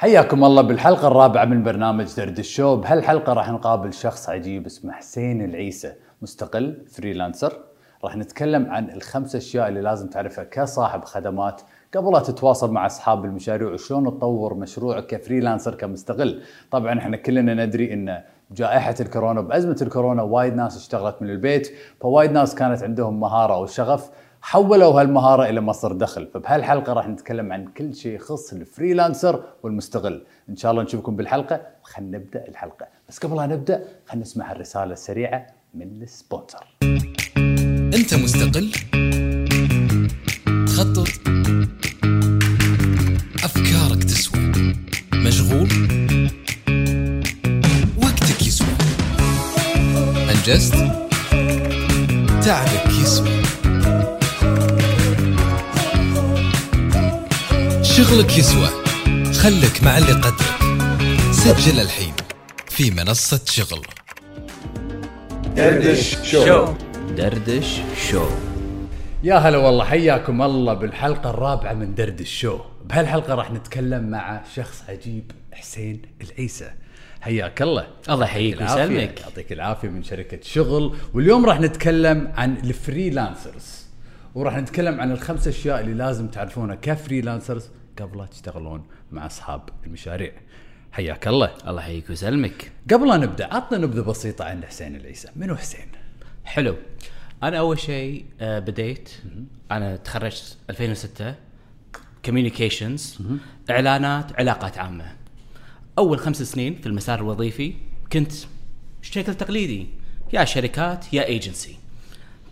حياكم الله بالحلقة الرابعة من برنامج دردش شو بهالحلقة راح نقابل شخص عجيب اسمه حسين العيسى مستقل freelancer. راح نتكلم عن الخمس أشياء اللي لازم تعرفها كصاحب خدمات قبل لا تتواصل مع أصحاب المشاريع وشلون تطور مشروعك ك freelancer كمستقل. طبعا إحنا كلنا ندري إن بجائحة الكورونا بأزمة الكورونا وايد ناس اشتغلت من البيت فوايد ناس كانت عندهم مهارة أو شغف حولوا هالمهارة إلى مصدر دخل. فبهالحلقة راح نتكلم عن كل شيء يخص ال freelancer والمستقل إن شاء الله نشوفكم بالحلقة. خلينا نبدأ الحلقة. بس قبل لا نبدأ خلينا نسمع الرسالة السريعة من السبونسر. أنت مستقل. تخطط أفكارك تسوى. مشغول. وقتك يسوى. أنجزت. شغلك يسوى. خلك مع اللي قدرك. سجل الحين في منصة شغل. دردش شو. يا هلا والله حياكم الله بالحلقة الرابعة من دردش شو بهالحلقة راح نتكلم مع شخص عجيب حسين العيسى. حياك الله. الله يحييك العافية. ويسلمك. يعطيك العافية من شركة شغل. واليوم راح نتكلم عن ال freelancers. وراح نتكلم عن الخمس أشياء اللي لازم تعرفونها ك freelancers. قبل تشتغلون مع أصحاب المشاريع. حياك الله. الله يحييك ويسلمك. قبل لا نبدأ عطنا نبذة بسيطة عن حسين العيسى. منو حسين؟ حلو. أنا أول شيء آه، بديت. أنا تخرجت 2006 communications إعلانات علاقات عامة. أول خمس سنين في المسار الوظيفي كنت بشكل تقليدي. يا شركات يا ايجنسي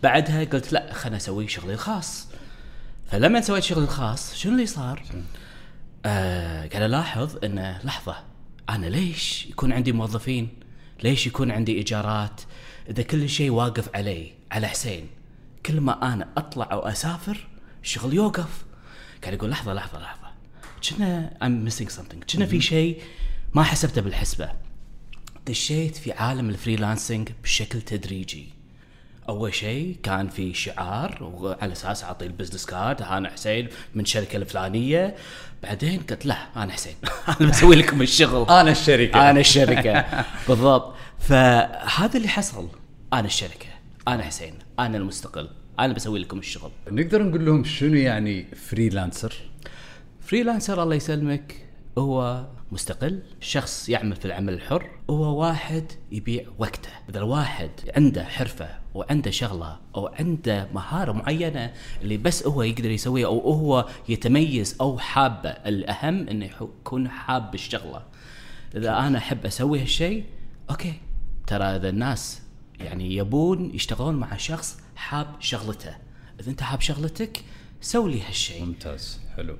بعدها قلت لا خلنا أسوي شغلي الخاص. فلما سويت شغلي الخاص شنو اللي صار؟ آه قاعد ألاحظ إنه لحظة أنا ليش يكون عندي موظفين؟ ليش يكون عندي إيجارات؟ إذا كل شيء واقف علي على حسين كل ما أنا أطلع أو أسافر الشغل يوقف. قاعد يقول لحظة لحظة لحظة. كنا I'm missing something. كنا في شيء ما حسبته بالحسبة. دشيت في عالم ال freelancing بشكل تدريجي. أول شيء كان في شعار وعلى أساس أعطي ال business card أنا حسين من الشركة الفلانية. بعدين قلت لا أنا حسين. أنا بسوي لكم الشغل. أنا الشركة. أنا الشركة. بالضبط. فهذا اللي حصل. أنا الشركة. أنا حسين. أنا المستقل. أنا بسوي لكم الشغل. نقدر نقول لهم شنو يعني freelancer freelancer الله يسلمك. هو مستقل شخص يعمل في العمل الحر. هو واحد يبيع وقته. إذا الواحد عنده حرفة وعنده شغلة أو عنده مهارة معينة اللي بس هو يقدر يسويها أو هو يتميز أو حابه الأهم إنه يحو- يكون حاب الشغلة. إذا أنا أحب أسوي هالشيء أوكي. ترى إذا الناس يعني يبون يشتغلون مع شخص حاب شغلته. إذا أنت حاب شغلتك سوي لي هالشيء ممتاز حلو.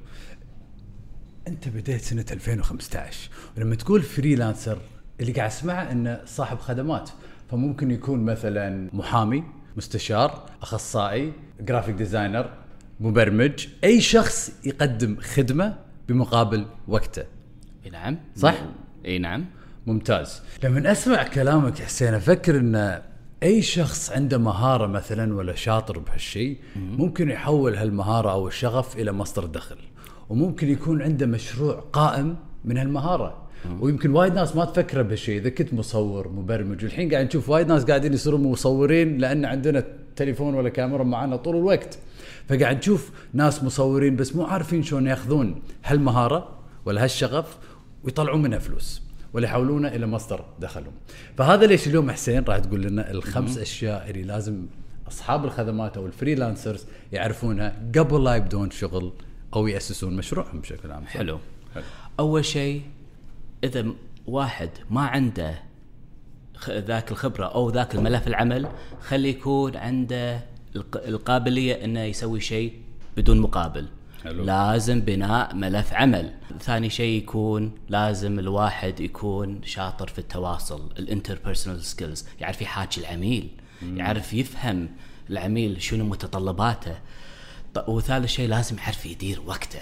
أنت بديت سنة 2015 ولما تقول freelancer اللي قاعد أسمعه إنه صاحب خدمات فممكن يكون مثلا محامي مستشار أخصائي graphic designer مبرمج أي شخص يقدم خدمة بمقابل وقته. أي نعم. صح؟ أي نعم. ممتاز. لما أسمع كلامك حسين أفكر إن أي شخص عنده مهارة مثلا ولا شاطر بهالشيء ممكن يحول هالمهارة أو الشغف إلى مصدر دخل. وممكن يكون عنده مشروع قائم من هالمهارة. ويمكن وايد ناس ما تفكر بهالشيء إذا كنت مصور مبرمج والحين قاعد نشوف وايد ناس قاعدين يصيرون مصورين لأن عندنا تليفون ولا كاميرا معنا طول الوقت. فقاعد نشوف ناس مصورين بس مو عارفين شلون ياخذون هالمهارة ولا هالشغف ويطلعون منها فلوس ولا يحولونه إلى مصدر دخلهم. فهذا ليش اليوم حسين راح تقول لنا الخمس أشياء اللي لازم أصحاب الخدمات أو الفريلانسرز يعرفونها قبل لا يبدون شغل أو يأسسون مشروعهم بشكل عام حلو. حلو. أول شيء إذا واحد ما عنده ذاك الخبرة أو ذاك الملف العمل خلي يكون عنده الق- القابلية إنه يسوي شيء بدون مقابل. حلو. لازم بناء ملف عمل. ثاني شيء يكون لازم الواحد يكون شاطر في التواصل ال interpersonal skills يعرف يحاكي العميل يعرف يفهم العميل شنو متطلباته. وثالث شيء لازم يعرف يدير وقته.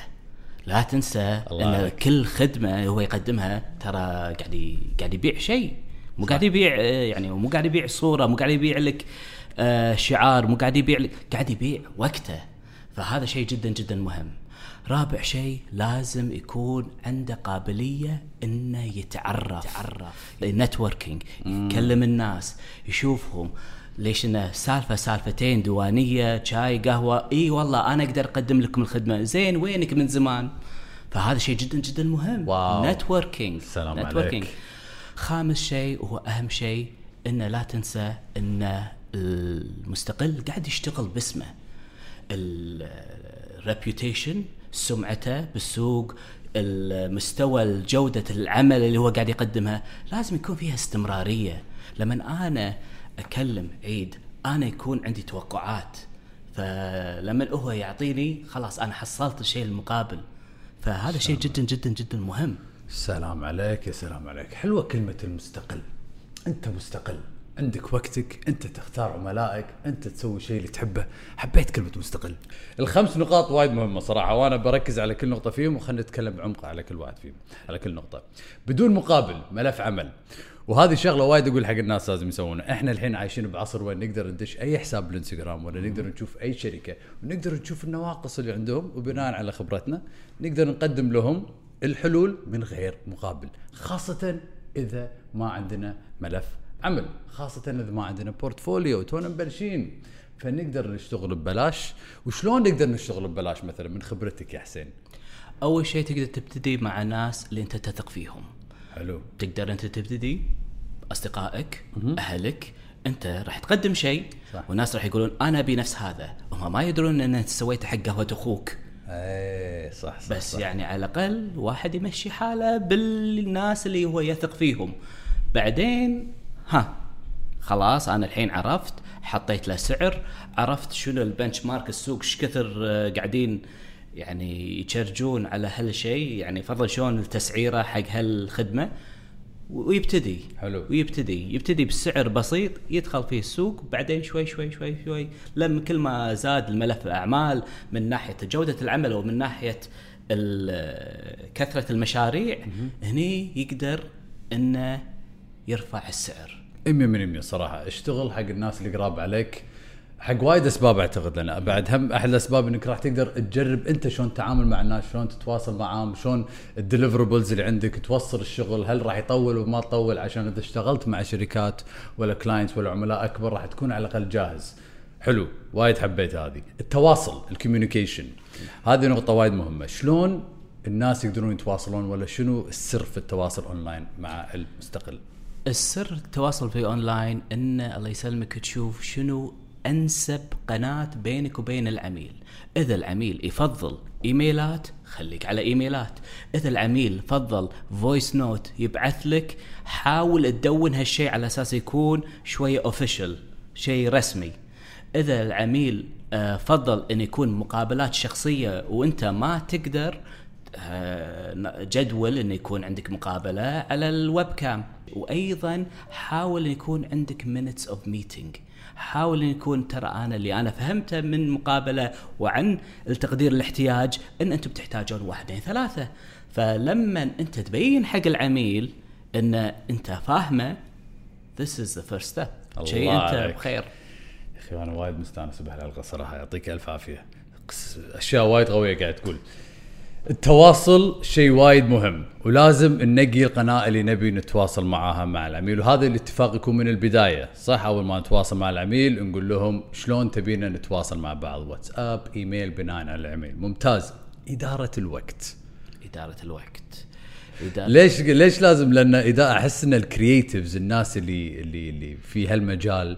لا تنسى إن عليك. كل خدمة هو يقدمها ترى قاعد قاعد يبيع شيء. مو قاعد يبيع آه، يعني مو قاعد يبيع صورة مو قاعد يبيع لك آه، شعار مو قاعد يبيع لك قاعد يبيع وقته. فهذا شيء جدا جدا مهم. رابع شيء لازم يكون عنده قابلية إنه يتعرف. يتعرف. networking يكلم الناس يشوفهم. ليش إنه سالفة سالفتين ديوانيه شاي قهوة. إي والله أنا أقدر أقدم لكم الخدمة. زين وينك من زمان؟ فهذا شيء جدا جدا مهم. wow. networking سلام networking عليك. خامس شيء وهو أهم شيء إنه لا تنسى إن المستقل قاعد يشتغل باسمه. الريبيوتيشن سمعته بالسوق المستوى جودة العمل اللي هو قاعد يقدمها لازم يكون فيها استمرارية. لما أنا أكلم عيد أنا يكون عندي توقعات. فلما هو يعطيني خلاص أنا حصلت الشيء المقابل. فهذا شيء جدا جدا جدا مهم. سلام عليك يا سلام عليك. حلوة كلمة المستقل. أنت مستقل. عندك وقتك أنت تختار عملائك أنت تسوي الشيء اللي تحبه. حبيت كلمة مستقل. الخمس نقاط وايد مهمة صراحة وأنا بركز على كل نقطة فيهم وخلنا نتكلم بعمق على كل واحد فيهم على كل نقطة. بدون مقابل ملف عمل. وهذه شغله وايد أقول حق الناس لازم يسوونها، إحنا الحين عايشين بعصر وين نقدر ندش أي حساب بالإنستغرام ولا نقدر نشوف أي شركة ونقدر نشوف النواقص اللي عندهم وبناء على خبرتنا نقدر نقدم لهم الحلول من غير مقابل، خاصة إذا ما عندنا ملف عمل، خاصة إذا ما عندنا بورتفوليو تونا مبلشين. فنقدر نشتغل ببلاش، وشلون نقدر نشتغل ببلاش مثلا؟ من خبرتك يا حسين؟ أول شيء تقدر تبتدي مع ناس اللي أنت تثق فيهم. حلو. تقدر أنت تبتدي أصدقائك أهلك. أنت راح تقدم شيء صح. والناس راح يقولون أنا أبي نفس هذا. هم ما يدرون إن أنت سويته حق قهوة أخوك. إيه صح صح بس صح. يعني على الأقل واحد يمشي حاله بالناس اللي هو يثق فيهم. بعدين ها. خلاص أنا الحين عرفت حطيت له سعر عرفت شنو البنش مارك السوق إيش كثر آه، قاعدين يعني يشرجون على هالشيء يعني فرضا شلون التسعيرة حق هالخدمة. ويبتدي حلو. ويبتدي يبتدي بسعر بسيط يدخل فيه السوق بعدين شوي شوي شوي شوي لما كل ما زاد الملف الاعمال من ناحية جودة العمل ومن ناحية ال- كثرة المشاريع هني يقدر إنه يرفع السعر. 100% صراحة. اشتغل حق الناس اللي قراب عليك. حق وايد أسباب أعتقد لنا. بعد هم أحد الأسباب إنك راح تقدر تجرب أنت شلون تتعامل مع الناس شلون تتواصل معاهم شلون الدليفربلز اللي عندك توصل الشغل هل راح يطول وما تطول؟ عشان إذا اشتغلت مع شركات ولا clients ولا عملاء أكبر راح تكون على الأقل جاهز. حلو. وايد حبيت هذه. التواصل ال communication. هذه نقطة وايد مهمة. شلون الناس يقدرون يتواصلون ولا شنو السر في التواصل أونلاين مع المستقل؟ السر التواصل في أونلاين إن الله يسلمك تشوف شنو أنسب قناة بينك وبين العميل. إذا العميل يفضل إيميلات خليك على إيميلات. إذا العميل فضل voice note يبعث لك حاول تدون هالشيء على أساس يكون شوية official شيء رسمي. إذا العميل آه، فضل إن يكون مقابلات شخصية وأنت ما تقدر جدول إنه يكون عندك مقابلة على ال web cam وأيضا حاول ان يكون عندك minutes of meeting حاول ان يكون ترى أنا اللي أنا فهمته من مقابلة وعن التقدير الاحتياج إن أنتم بتحتاجون واحدين ثلاثة. فلما أنت تبين حق العميل إن أنت فاهمه this is the first step. شيء أنت عليك. بخير. يا أخي أنا وايد مستانس بهالحلقه صراحة. يعطيك ألف عافية. أشياء وايد قويه قاعد تقول. التواصل شيء وايد مهم ولازم ننقي القناة اللي نبي نتواصل معاها مع العميل وهذا الاتفاق يكون من البداية صح؟ أول ما نتواصل مع العميل نقول لهم شلون تبينا نتواصل مع بعض؟ واتساب إيميل بناء على العميل. ممتاز. إدارة الوقت. إدارة الوقت. إدارة ليش ليش لازم؟ لأن إذا أحس إن الكرييتيفز الناس اللي اللي اللي في هالمجال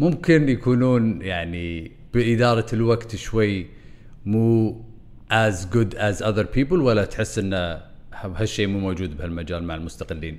ممكن يكونون يعني بإدارة الوقت شوي مو as good as other people ولا تحس إن هالشيء مو موجود بهالمجال مع المستقلين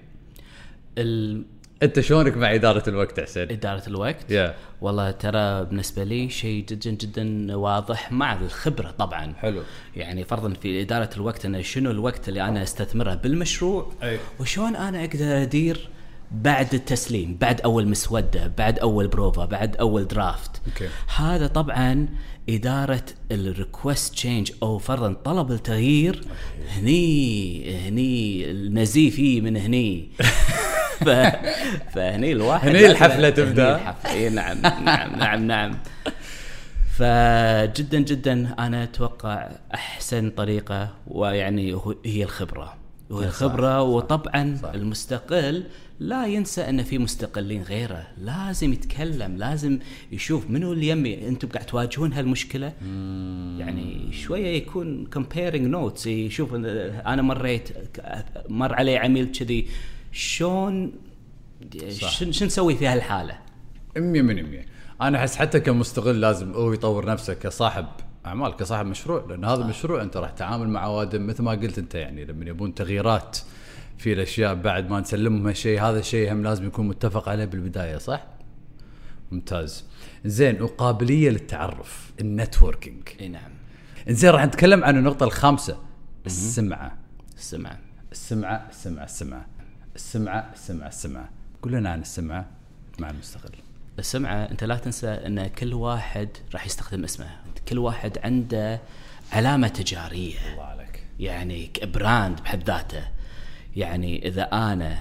ال- أنت شلونك مع إدارة الوقت حسين إدارة الوقت Yeah. والله ترى بالنسبة لي شيء جدا جدا واضح مع الخبرة طبعا حلو. يعني فرضا في إدارة الوقت أنا شنو الوقت اللي أنا أستثمره بالمشروع أي. وشلون أنا أقدر أدير بعد التسليم بعد أول مسودة بعد أول بروفا بعد أول draft. okay. هذا طبعا إدارة ال request change أو فرضا طلب التغيير. هني هني النزيف فيه من هني. ف... فهني الواحد هني لازم- الحفلة تبدأ. هني الحفلة. إي نعم نعم نعم نعم. فجدا جدا أنا أتوقع أحسن طريقة ويعني هي الخبرة. وهي الخبرة وطبعا صح. المستقل لا ينسى أن في مستقلين غيره. لازم يتكلم لازم يشوف منو اللي يمي. أنتم قاعد تواجهون هالمشكلة؟ يعني شوية يكون comparing notes يشوف أنا مريت مر علي عميل كذي. شلون شو نسوي في هالحالة؟ 100 من 100 أنا أحس حتى كمستقل لازم هو يطور نفسه كصاحب أعمال كصاحب مشروع لأن هذا المشروع أنت راح تتعامل مع اوادم مثل ما قلت أنت يعني لما يبون تغييرات. في الأشياء بعد ما نسلمهم هالشيء هذا الشيء هم لازم يكون متفق عليه بالبداية صح؟ ممتاز. زين وقابلية للتعرف ال networking. إي نعم. زين راح نتكلم عن النقطة الخامسة. السمعة. السمع السمعة السمعة السمعة. السمعة السمعة السمعة. قول لنا عن السمعة مع المستقل. السمعة أنت لا تنسى أن كل واحد راح يستخدم اسمه. كل واحد عنده علامة تجارية. الله عليك. يعني براند بحد ذاته. يعني إذا أنا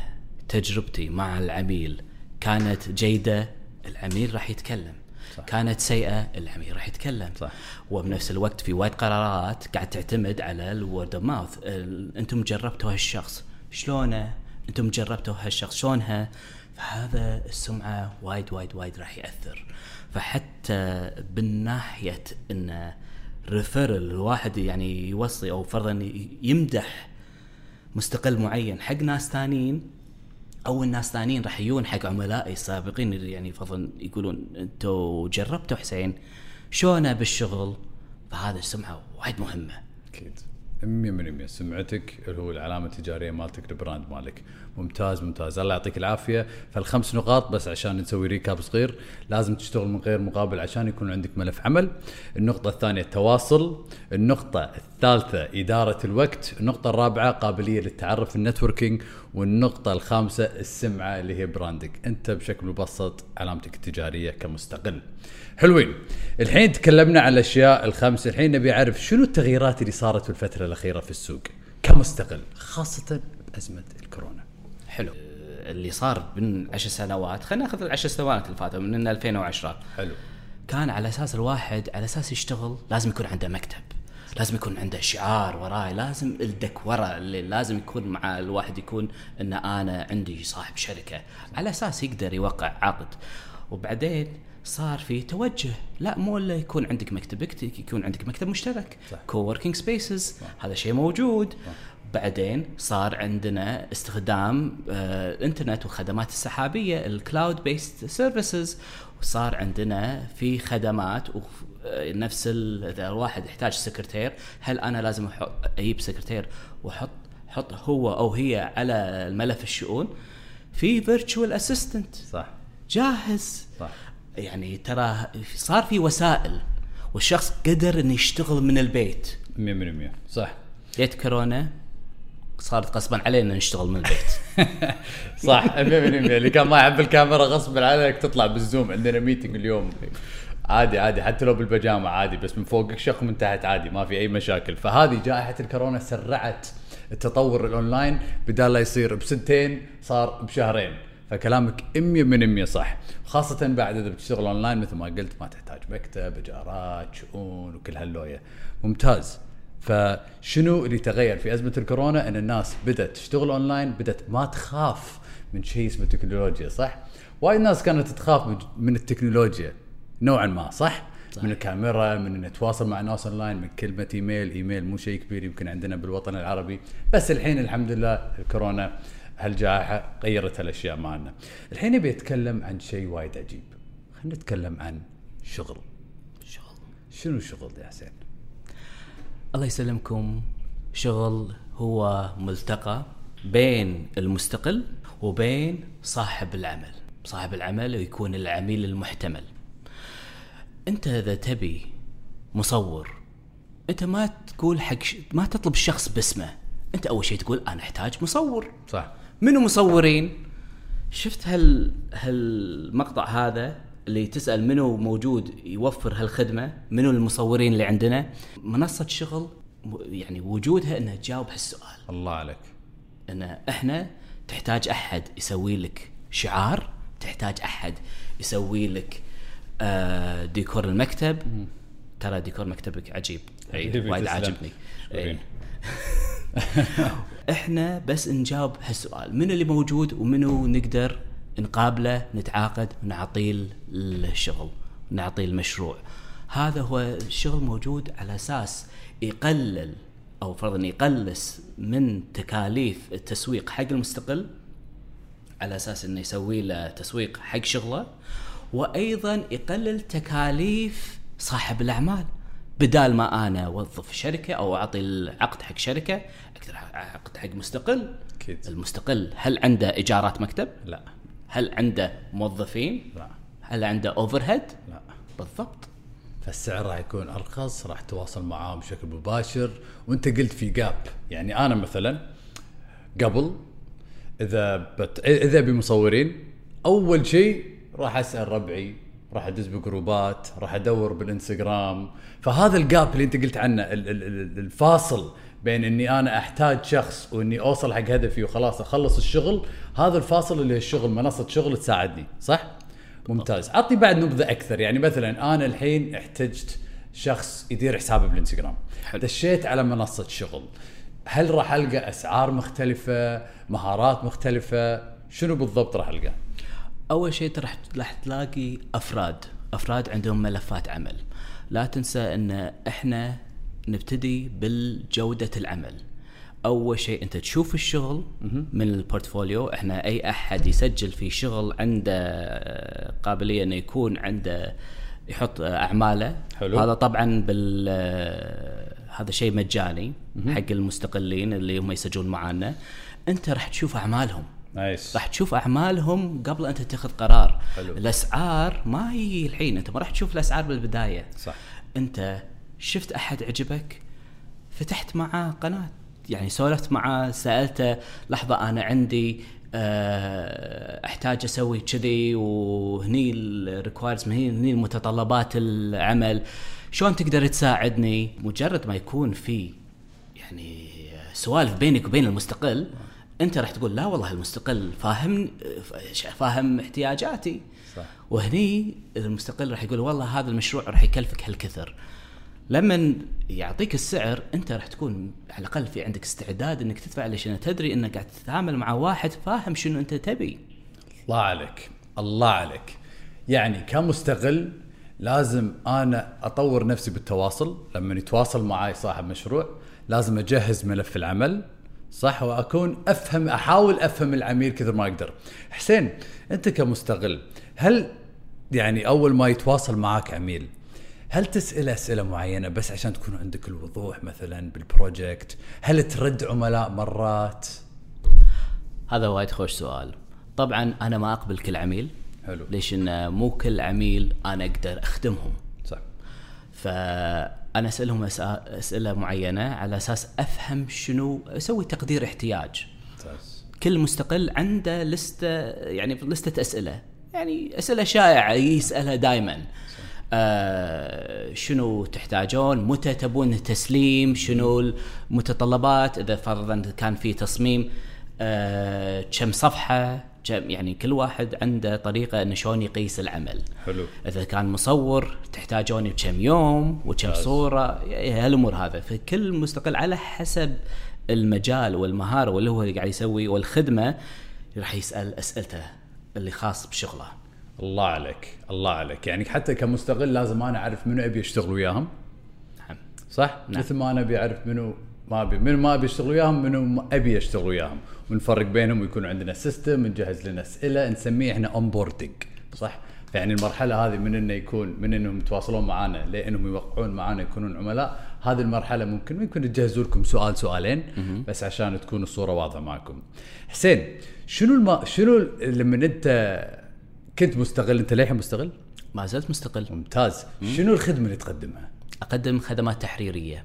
تجربتي مع العميل كانت جيدة العميل راح يتكلم. صح. كانت سيئة العميل راح يتكلم. صح. وبنفس الوقت في وايد قرارات قاعد تعتمد على ال word of mouth أنتم جربتوا هالشخص. شلونه؟ أنتم جربتوا هالشخص. شلونها؟ فهذا السمعة وايد وايد وايد راح يأثر. فحتى بالناحيه انه referral الواحد يعني يوصي أو فرضا يمدح مستقل معين حق ناس ثانيين أو الناس ثانيين راح يجون حق عملائي السابقين اللي يعني فرضا يقولون أنتوا جربتوا حسين؟ شلونه بالشغل؟ فهذا السمعة وايد مهمة. أكيد. 100% سمعتك اللي هو العلامة التجارية مالتك ال brand مالك. ممتاز ممتاز. الله يعطيك العافية. فالخمس نقاط بس عشان نسوي recap صغير. لازم تشتغل من غير مقابل عشان يكون عندك ملف عمل. النقطة الثانية التواصل. النقطة الثالثة إدارة الوقت. النقطة الرابعة قابلية للتعرف ال networking. والنقطة الخامسة السمعة اللي هي brand ك. أنت بشكل مبسط علامتك التجارية كمستقل. حلوين. الحين تكلمنا عن الأشياء الخمس الحين نبي أعرف شنو التغييرات اللي صارت في الفترة الأخيرة في السوق كمستقل خاصة بأزمة الكورونا. حلو. اللي صار من عشر سنوات خلينا ناخذ العشر سنوات اللي فاتوا من 2010 حلو. كان على أساس الواحد على أساس يشتغل لازم يكون عنده مكتب. لازم يكون عنده شعار وراي لازم الدكورة اللي لازم يكون مع الواحد يكون إن أنا عندي صاحب شركة. على أساس يقدر يوقع عقد. وبعدين صار في توجه. لا مو إلا يكون عندك مكتبك يكون عندك مكتب مشترك. صح. coworking spaces هذا شيء موجود. بعدين صار عندنا استخدام آه الانترنت والخدمات السحابية ال cloud based services وصار عندنا في خدمات نفس إذا الواحد يحتاج سكرتير هل أنا لازم أجيب سكرتير واحط حط هو أو هي على الملف الشؤون؟ في virtual assistant صح. جاهز. صح. يعني ترى صار في وسائل والشخص قدر إنه يشتغل من البيت. 100% صح. جت كورونا صارت غصبا علينا نشتغل من البيت. صح. 100% اللي كان ما يحب الكاميرا غصب عليك تطلع بال Zoom عندنا meeting اليوم. عادي عادي حتى لو بالبجامه عادي بس من فوق كشخة من تحت عادي ما في أي مشاكل. فهذه جائحة الكورونا سرعت التطور الأونلاين بدال لا يصير بسنتين صار بشهرين. فكلامك 100% صح. خاصة بعد إذا بتشتغل أونلاين مثل ما قلت ما تحتاج مكتب إجارات شؤون وكل هاللوية. ممتاز. فشنو اللي تغير في أزمة الكورونا؟ إن الناس بدأت تشتغل أونلاين بدأت ما تخاف من شيء اسمه تكنولوجيا صح؟ وايد ناس كانت تخاف من التكنولوجيا. نوعا ما صح, صح. من الكاميرا من نتواصل مع ناس أونلاين من كلمة email email مو شيء كبير يمكن عندنا بالوطن العربي. بس الحين الحمد لله الكورونا هالجائحة غيرت هالأشياء معنا الحين أبي أتكلم عن شيء وايد عجيب. خلينا نتكلم عن شغل. شغل. شنو الشغل يا حسين؟ الله يسلمكم. شغل هو ملتقى بين المستقل وبين صاحب العمل. صاحب العمل ويكون العميل المحتمل. انت اذا تبي مصور انت ما تقول حق ش... ما تطلب الشخص باسمه. انت اول شيء تقول أنا احتاج مصور. صح. منو مصورين؟ شفت هال هالمقطع هذا اللي تسأل منو موجود يوفر هالخدمة؟ منو المصورين اللي عندنا؟ منصة شغل يعني وجودها انها تجاوب هالسؤال. الله عليك. إن إحنا تحتاج أحد يسوي لك شعار تحتاج أحد يسوي لك آه، ديكور المكتب. ترى ديكور مكتبك عجيب. وايد. عاجبني. إحنا بس نجاوب هالسؤال. من اللي موجود ومنو نقدر نقابله نتعاقد ونعطيه الشغل نعطيه المشروع هذا هو الشغل موجود على أساس يقلل أو فرضا يقلص من تكاليف التسويق حق المستقل على أساس إنه يسوي له تسويق حق شغله. وأيضا يقلل تكاليف صاحب الأعمال بدال ما أنا أوظف شركة أو أعطي العقد حق شركة أقدر عقد حق مستقل أكيد. المستقل هل عنده إيجارات مكتب؟ لا هل عنده موظفين؟ لا هل عنده اوفر هيد؟ لا بالضبط فالسعر راح يكون أرخص راح تواصل معاهم بشكل مباشر وأنت قلت في جاب يعني أنا مثلا قبل إذا بت... إذا بمصورين أول شيء راح أسأل ربعي راح أدز بجروبات راح أدور بالإنستغرام. فهذا الجاب اللي أنت قلت عنه ال- ال- ال- الفاصل بين إني أنا أحتاج شخص وإني أوصل حق هدفي وخلاص أخلص الشغل هذا الفاصل اللي الشغل منصة شغل تساعدني صح؟ ممتاز. عطني بعد نبذة أكثر يعني مثلا أنا الحين احتجت شخص يدير حسابي بالإنستغرام. دشيت على منصة شغل. هل راح ألقى أسعار مختلفة؟ مهارات مختلفة؟ شنو بالضبط راح ألقى؟ أول شيء راح راح تلاقي أفراد. أفراد عندهم ملفات عمل. لا تنسى إن إحنا نبتدي بالجودة العمل. أول شيء أنت تشوف الشغل من ال portfolio. إحنا أي أحد يسجل في شغل عنده قابلية إنه يكون عنده يحط أعماله. حلو. هذا طبعا بال هذا شيء مجاني حق المستقلين اللي هم يسجلون معانا. أنت راح تشوف أعمالهم. nice راح تشوف أعمالهم قبل انت تتخذ قرار. حلو. الأسعار ما هي الحين أنت ما راح تشوف الأسعار بالبداية. صح. أنت شفت أحد عجبك؟ فتحت معاه قناة. يعني سولفت معاه سألته لحظة أنا عندي آه، أحتاج أسوي كذي وهني ال requirements هني هني متطلبات العمل. شلون تقدر تساعدني؟ مجرد ما يكون في يعني سوالف بينك وبين المستقل انت راح تقول لا والله المستقل فاهم فاهم احتياجاتي. صح. وهني المستقل راح يقول والله هذا المشروع راح يكلفك هالكثر. لما يعطيك السعر انت راح تكون على الأقل في عندك استعداد إنك تدفع ليش تدري إنك قاعد تتعامل مع واحد فاهم شنو أنت تبي. الله عليك الله عليك. يعني كمستغل لازم أنا أطور نفسي بالتواصل. لما يتواصل معي صاحب مشروع لازم أجهز ملف العمل. صح وأكون أفهم أحاول أفهم العميل كثر ما أقدر. حسين أنت كمستغل هل يعني أول ما يتواصل معك عميل هل تسأل أسئلة معينة بس عشان تكون عندك الوضوح مثلا بالبروجكت هل ترد عملاء مرات؟ هذا وايد خوش سؤال. طبعا أنا ما أقبل كل عميل. حلو. ليش؟ ان مو كل عميل أنا أقدر أخدمهم. صح. فانا أسألهم أسئلة معينة على أساس أفهم شنو أسوي تقدير احتياج. كل مستقل عنده لستة يعني لستة أسئلة. يعني أسئلة شائعة يسألها دائما آه شنو تحتاجون؟ متى تبون تسليم شنو المتطلبات؟ إذا فرضا كان في تصميم آه كم صفحة؟ كم يعني كل واحد عنده طريقة إنه شلون يقيس العمل. حلو. إذا كان مصور تحتاجون بكم يوم وكم صورة هالأمور هذا. فكل مستقل على حسب المجال والمهارة واللي هو اللي قاعد يسوي والخدمة راح يسأل أسئلته اللي خاص بشغله. الله عليك الله عليك. يعني حتى كمستغل لازم أنا أعرف منو أبي اشتغل وياهم. نعم. صح؟ نعم. مثل ما أنا أبي أعرف منو ما ابي منو ما أبي اشتغل وياهم منو أبي اشتغل وياهم. ونفرق بينهم ويكون عندنا system نجهز لنا أسئلة نسميه إحنا onboarding صح؟ يعني المرحلة هذه من إنه يكون من إنهم يتواصلون معنا لإنهم يوقعون معنا يكونون عملاء هذه المرحلة ممكن ممكن نجهزوا لكم سؤال سؤالين بس عشان تكون الصورة واضحة معكم حسين شنو الما شنو لما أنت كنت مستقل أنت للحين مستقل؟ ما زلت مستقل. ممتاز. شنو الخدمة اللي تقدمها؟ أقدم خدمات تحريرية.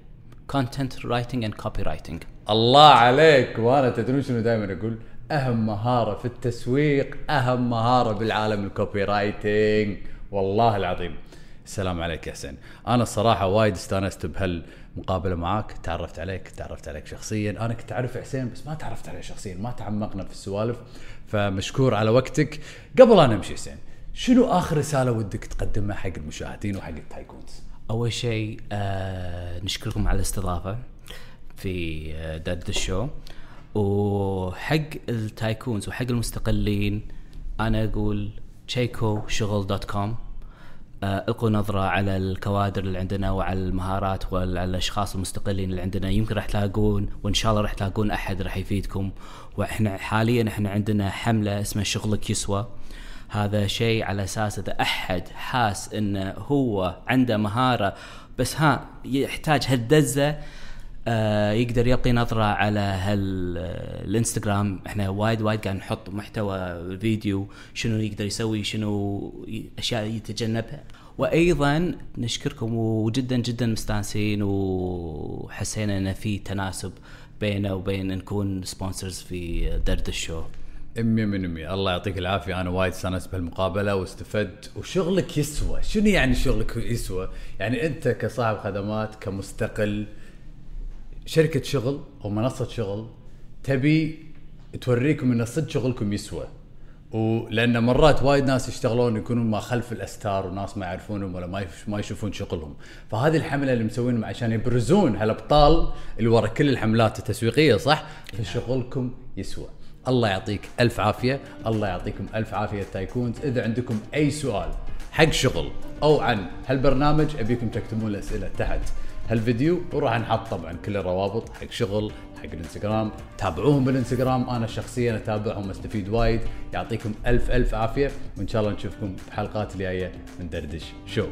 Content writing and copywriting. الله عليك. وأنا تدرون شنو دائما أقول؟ أهم مهارة في التسويق أهم مهارة بالعالم ال copywriting والله العظيم. السلام عليك يا حسين. أنا الصراحه وايد استانست بهالمقابلة معاك. تعرفت عليك تعرفت عليك شخصيا. أنا كنت أعرف حسين بس ما تعرفت عليه شخصيا. ما تعمقنا في السوالف. فمشكور على وقتك. قبل أنا امشي حسين شنو آخر رسالة ودك تقدمها حق المشاهدين وحق ال tycoons أول شيء آه نشكركم على الاستضافة. في آه، دد الشو وحق التايكونز وحق المستقلين أنا أقول تشيكو شغل دوت كوم. آه، القوا نظرة على الكوادر اللي عندنا وعلى المهارات وعلى الأشخاص المستقلين اللي عندنا. يمكن راح تلاقون وإن شاء الله راح تلاقون أحد راح يفيدكم. وإحنا حاليا إحنا عندنا حملة اسمها شغلك يسوى. هذا شيء على أساس إذا أحد حاس إنه هو عنده مهارة بس ها يحتاج هالدزة آه يقدر يلقي نظرة على هال آه، إحنا وايد وايد قاعد نحط محتوى فيديو شنو يقدر يسوي شنو أشياء يتجنبها. وأيضا نشكركم وجدا جدا مستانسين وحسينا إن في تناسب بينه وبين نكون sponsors في درد الشو. 100 من 100 الله يعطيك العافية. أنا وايد استانست بهالمقابلة واستفدت. وشغلك يسوى. شنو يعني شغلك يسوى؟ يعني أنت كصاحب خدمات كمستقل شركة شغل أو منصة شغل تبي توريكم إن صدق شغلكم يسوى. ولأن مرات وايد ناس يشتغلون يكونون ما خلف الأستار وناس ما يعرفونهم ولا ما يشوفون شغلهم. فهذه الحملة اللي مسوينهم عشان يبرزون هالأبطال اللي ورا كل الحملات التسويقية صح؟ فشغلكم يسوى. الله يعطيك ألف عافية. الله يعطيكم ألف عافية تايكونز إذا عندكم أي سؤال حق شغل أو عن هالبرنامج أبيكم تكتبون الأسئلة تحت. هالفيديو وراح نحط طبعا كل الروابط حق شغل حق الانستغرام. تابعوهم بالانستغرام أنا شخصيا أتابعهم استفيد وايد. يعطيكم ألف ألف عافية وإن شاء الله نشوفكم بحلقات الجاية من دردش شو.